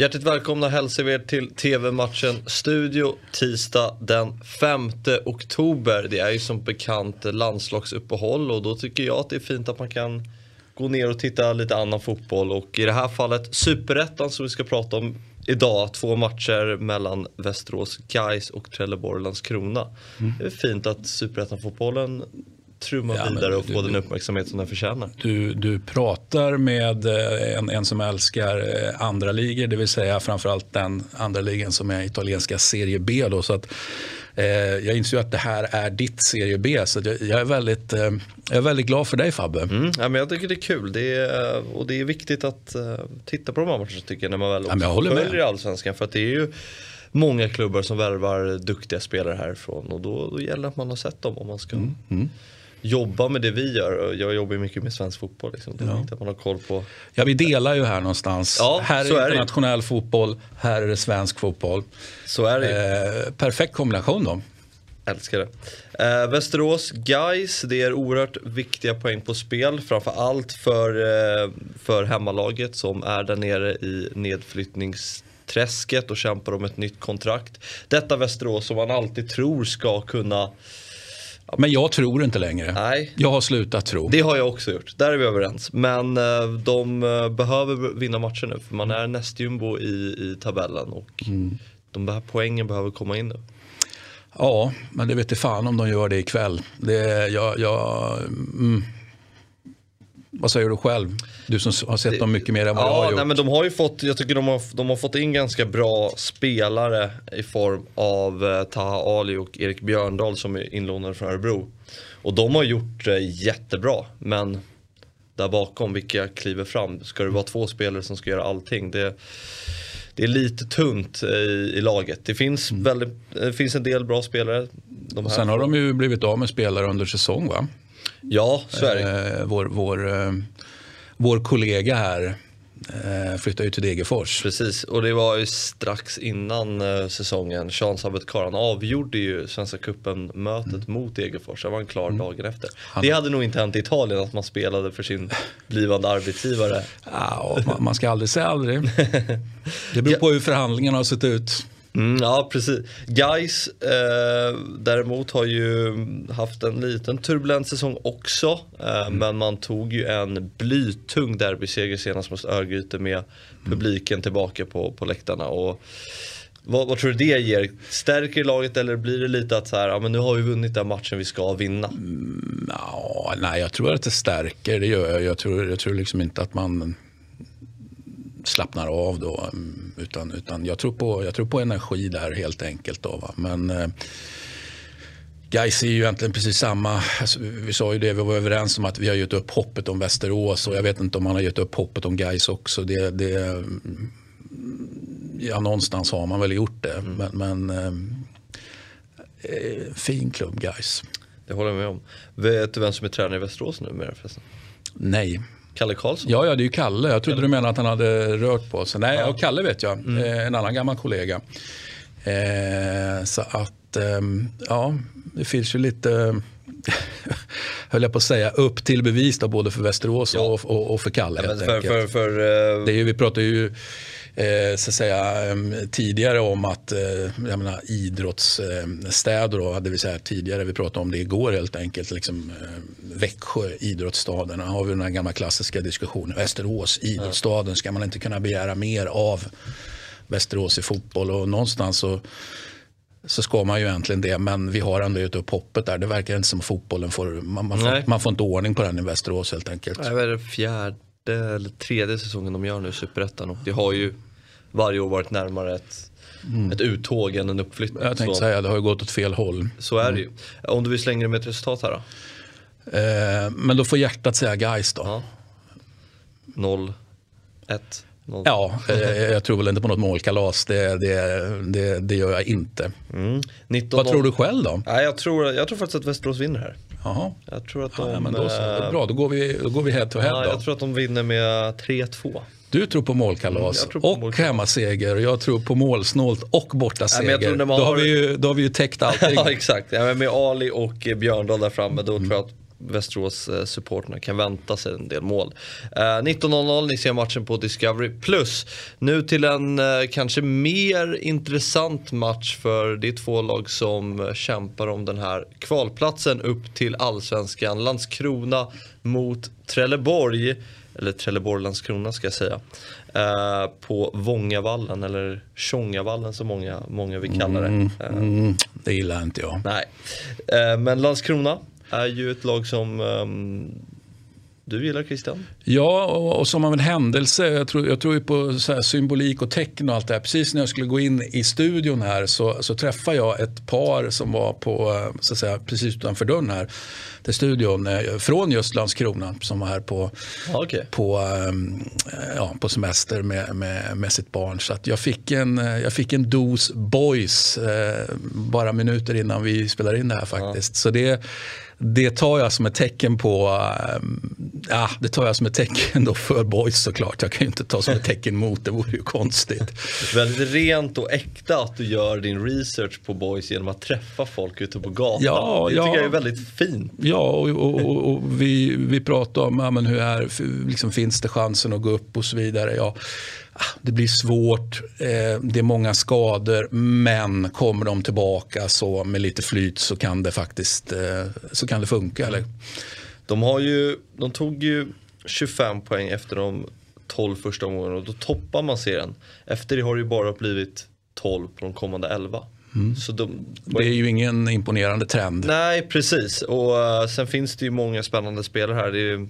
Hjärtligt välkomna hälsar vi er till TV-matchen Studio tisdag den 5 oktober. Det är ju som bekant landslagsuppehåll och då tycker jag att det är fint att man kan gå ner och titta lite annan fotboll och i det här fallet Superettan som vi ska prata om idag. Två matcher mellan Västerås Guys och Trelleborg Landskrona. Mm. Det är fint att Superettan-fotbollen trumma ja, vidare och få du, den uppmärksamhet som den förtjänar. Du, du pratar med eh, en, en som älskar eh, andra ligor, det vill säga framförallt den andra ligan som är italienska Serie B. Då, så att, eh, jag inser ju att det här är ditt Serie B, så jag, jag är, väldigt, eh, jag är väldigt glad för dig Fabbe. Mm, ja, men jag tycker det är kul det är, och det är viktigt att uh, titta på de här matcherna tycker jag, när man väl ja, jag följer med. allsvenskan. För att det är ju många klubbar som värvar duktiga spelare härifrån och då, då gäller det att man har sett dem om man ska mm, mm jobba med det vi gör. Jag jobbar mycket med svensk fotboll. Liksom. Det är ja. att man har koll på. Ja, vi delar ju här någonstans. Ja, här är, är internationell fotboll, här är det svensk fotboll. Så är det eh, Perfekt kombination då. Älskar det. Eh, Västerås Guys, det är oerhört viktiga poäng på spel. Framför allt för, eh, för hemmalaget som är där nere i nedflyttningsträsket och kämpar om ett nytt kontrakt. Detta Västerås som man alltid tror ska kunna men jag tror inte längre. Nej. Jag har slutat tro. Det har jag också gjort. Där är vi överens. Men eh, de eh, behöver vinna matchen nu. För man är nästjumbo i, i tabellen. Och mm. de här poängen behöver komma in nu. Ja, men det vet inte fan om de gör det ikväll. Det, jag, jag, mm. Vad säger du själv? Du som har sett dem mycket mer än vad ja, jag har gjort. Nej, men de har ju fått, jag tycker de har, de har fått in ganska bra spelare i form av eh, Taha Ali och Erik Björndal som är inlånade från Örebro. Och de har gjort det jättebra. Men där bakom, vilka kliver fram? Ska det vara två spelare som ska göra allting? Det, det är lite tunt i, i laget. Det finns, mm. väldigt, det finns en del bra spelare. De sen har de ju blivit av med spelare under säsong va? Ja, så är det. Eh, vår, vår, eh, vår kollega här eh, flyttade ju till Degerfors. Precis, och det var ju strax innan säsongen. Sean Sabet han avgjorde ju Svenska cupen-mötet mm. mot Degerfors. Det var en klar mm. dagen efter. Han... Det hade nog inte hänt i Italien att man spelade för sin blivande arbetsgivare. Ja, man, man ska aldrig säga aldrig. Det beror på hur förhandlingarna har sett ut. Mm, ja, precis. Guys eh, däremot har ju haft en liten turbulent säsong också. Eh, mm. Men man tog ju en blytung derbyseger senast mot Örgryte med publiken tillbaka på, på läktarna. Och, vad, vad, tror du det ger? Stärker laget eller blir det lite att så här, ja, men nu har vi vunnit den matchen vi ska vinna? Mm, ja, nej, jag tror att det stärker, det gör jag. Jag tror, jag tror liksom inte att man slappnar av då. Mm, utan, utan jag, tror på, jag tror på energi där helt enkelt. Då, va? Men eh, Gais är ju egentligen precis samma. Alltså, vi sa ju det, vi var överens om att vi har gett upp hoppet om Västerås och jag vet inte om man har gett upp hoppet om Gais också. Det, det, ja, någonstans har man väl gjort det. Mm. Men, men eh, eh fin klubb Gais. Det håller jag med om. Vet du vem som är tränare i Västerås nu med förresten? Nej. Kalle Karlsson? Ja, ja, det är ju Kalle. Jag trodde du menade att han hade rört på sig. Nej, ja. Kalle vet jag. Mm. Eh, en annan gammal kollega. Eh, så att, eh, ja, det finns ju lite, höll jag på att säga, upp till bevis då, både för Västerås ja. och, och, och, för Kalle. Ja, för, för, för, uh... det är ju, vi pratar ju eh, så säga, tidigare om att eh, menar, idrottsstäder, då, det vill säga tidigare, vi pratade om det igår helt enkelt, liksom, eh, Växjö, idrottsstaden, har vi den här gamla klassiska diskussionen, Västerås, idrottsstaden, ska man inte kunna begära mer av Västerås i fotboll och någonstans så så ska man ju egentligen det. Men vi har ändå gett upp hoppet där. Det verkar inte som fotbollen får, man, man, får, man får inte ordning på den i Västerås helt enkelt. Det är det fjärde eller tredje säsongen de gör nu i Superettan och det har ju varje år varit närmare ett, mm. ett uttåg än en uppflyttning. Jag tänkte så, säga, det har ju gått åt fel håll. Så är det ju. Mm. Om du vill slänga dig med ett resultat här då? Eh, men då får hjärtat säga guys då. Ja. 0, 1. Ja, eh, jag tror väl inte på något målkalas. Det, det, det, det gör jag inte. Mm. 19, Vad tror du själv då? Ja, jag, tror, jag tror faktiskt att Västerås vinner här. Jaha. Jag tror att de... Ja, men då, så, bra, då går vi, då går vi head to head. Ja, jag tror att de vinner med 3-2. Du tror på målkalas mm, på och målkalas. hemmaseger jag tror på målsnålt och bortaseger. Ja, då, har vi ju, då har vi ju täckt allting. ja exakt, ja, med Ali och Björndal där framme då mm. tror jag att Västerås-supporterna kan vänta sig en del mål. Eh, 19.00, ni ser matchen på Discovery+. Plus. Nu till en eh, kanske mer intressant match för det är två lag som eh, kämpar om den här kvalplatsen upp till allsvenskan. Landskrona mot Trelleborg, eller Trelleborg-Landskrona ska jag säga. Eh, på Vångavallen eller Tjongavallen som många, många vill kalla det. Mm, Eh, mm, det gillar inte jag. Nej, Eh, men Landskrona är ju ett lag som ehm, du gillar Christian. Ja, och, och som av en händelse, jag tror, jag tror ju på symbolik och tecken och allt det här. Precis när jag skulle gå in i studion här så, så träffade jag ett par som var på, eh, så att säga, precis utanför dörren här till studion eh, från just Landskrona som var här på, Ja, okej. på, ehm, ja, på semester med, med, med sitt barn. Så jag, fick en, eh, jag fick en dos boys eh, bara minuter innan vi spelade in det här faktiskt. Så det, det tar jag som ett tecken på, ehm, ja, det tar jag som ett tecken då för boys såklart. Jag kan ju inte ta som ett tecken mot, det vore ju konstigt. Väldigt rent och äkta att du gör din research på boys genom att träffa folk ute på gatan. Ja, det tycker ja. jag är väldigt fint. Ja, och, och, och, och vi, vi pratar om ja, men hur är, liksom, finns det chansen att gå upp och så vidare. Ja, det blir svårt, eh, det är många skador, men kommer de tillbaka så med lite flyt så kan det faktiskt eh, så kan det funka. Eller? De, har ju, de tog ju 25 poäng efter de 12 första omgångarna och då toppar man serien. Efter det har det ju bara blivit 12 på de kommande 11. Så de, Det är ju ingen imponerande trend. Nej, precis. Och eh, sen finns det ju många spännande spelare här. Det är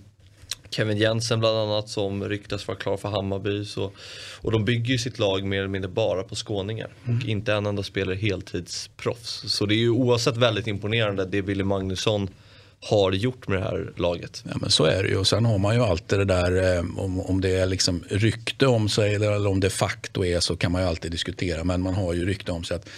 Kevin Jensen bland annat som ryktas vara klar för Hammarby. Så, och de bygger ju sitt lag mer eller mindre bara på skåningar. Och inte en enda spelare heltidsproffs. Så det är ju oavsett väldigt imponerande det Billy Magnusson har gjort med det här laget. Ja, men så är det ju. Och sen har man ju alltid det där eh, om, om det är liksom rykte om sig eller, eller om det facto är så kan man ju alltid diskutera. Men man har ju rykte om sig att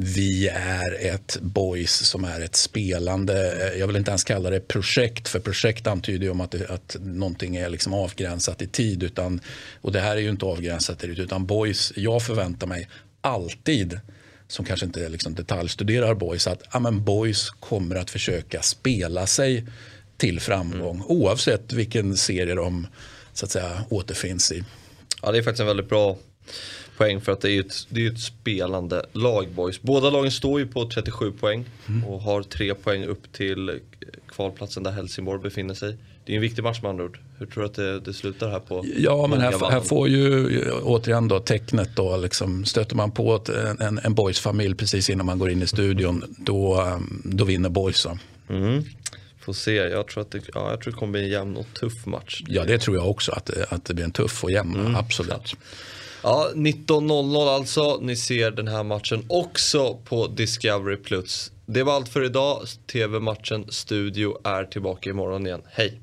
vi är ett boys som är ett spelande, eh, jag vill inte ens kalla det projekt för projekt antyder ju om att, det, att någonting är liksom avgränsat i tid. Utan, och det här är ju inte avgränsat i tid utan boys, jag förväntar mig alltid som kanske inte liksom detaljstuderar boys att ja, men boys kommer att försöka spela sig till framgång oavsett vilken serie de så att säga, återfinns i. Ja, det är faktiskt en väldigt bra poäng för att det är ju ett, det är ett spelande lag boys. Båda lagen står ju på 37 poäng och har tre poäng upp till kvalplatsen där Helsingborg befinner sig. Det är en viktig match med andra ord. Hur tror du att det, det slutar här på Ja, men här, här får ju återigen då tecknet då, liksom, stöter man på en, en boys-familj precis innan man går in i studion, då, eh, då vinner boys. Mm. Får se, jag tror, att det, ja, jag tror det kommer bli en jämn och tuff match. Ja, det tror jag också, att, att det blir en tuff och jämn, absolut. Ja, 19.00 alltså. Ni ser den här matchen också på Discovery+. Plus. Det var allt för idag. TV-matchen Studio är tillbaka imorgon igen. Hej!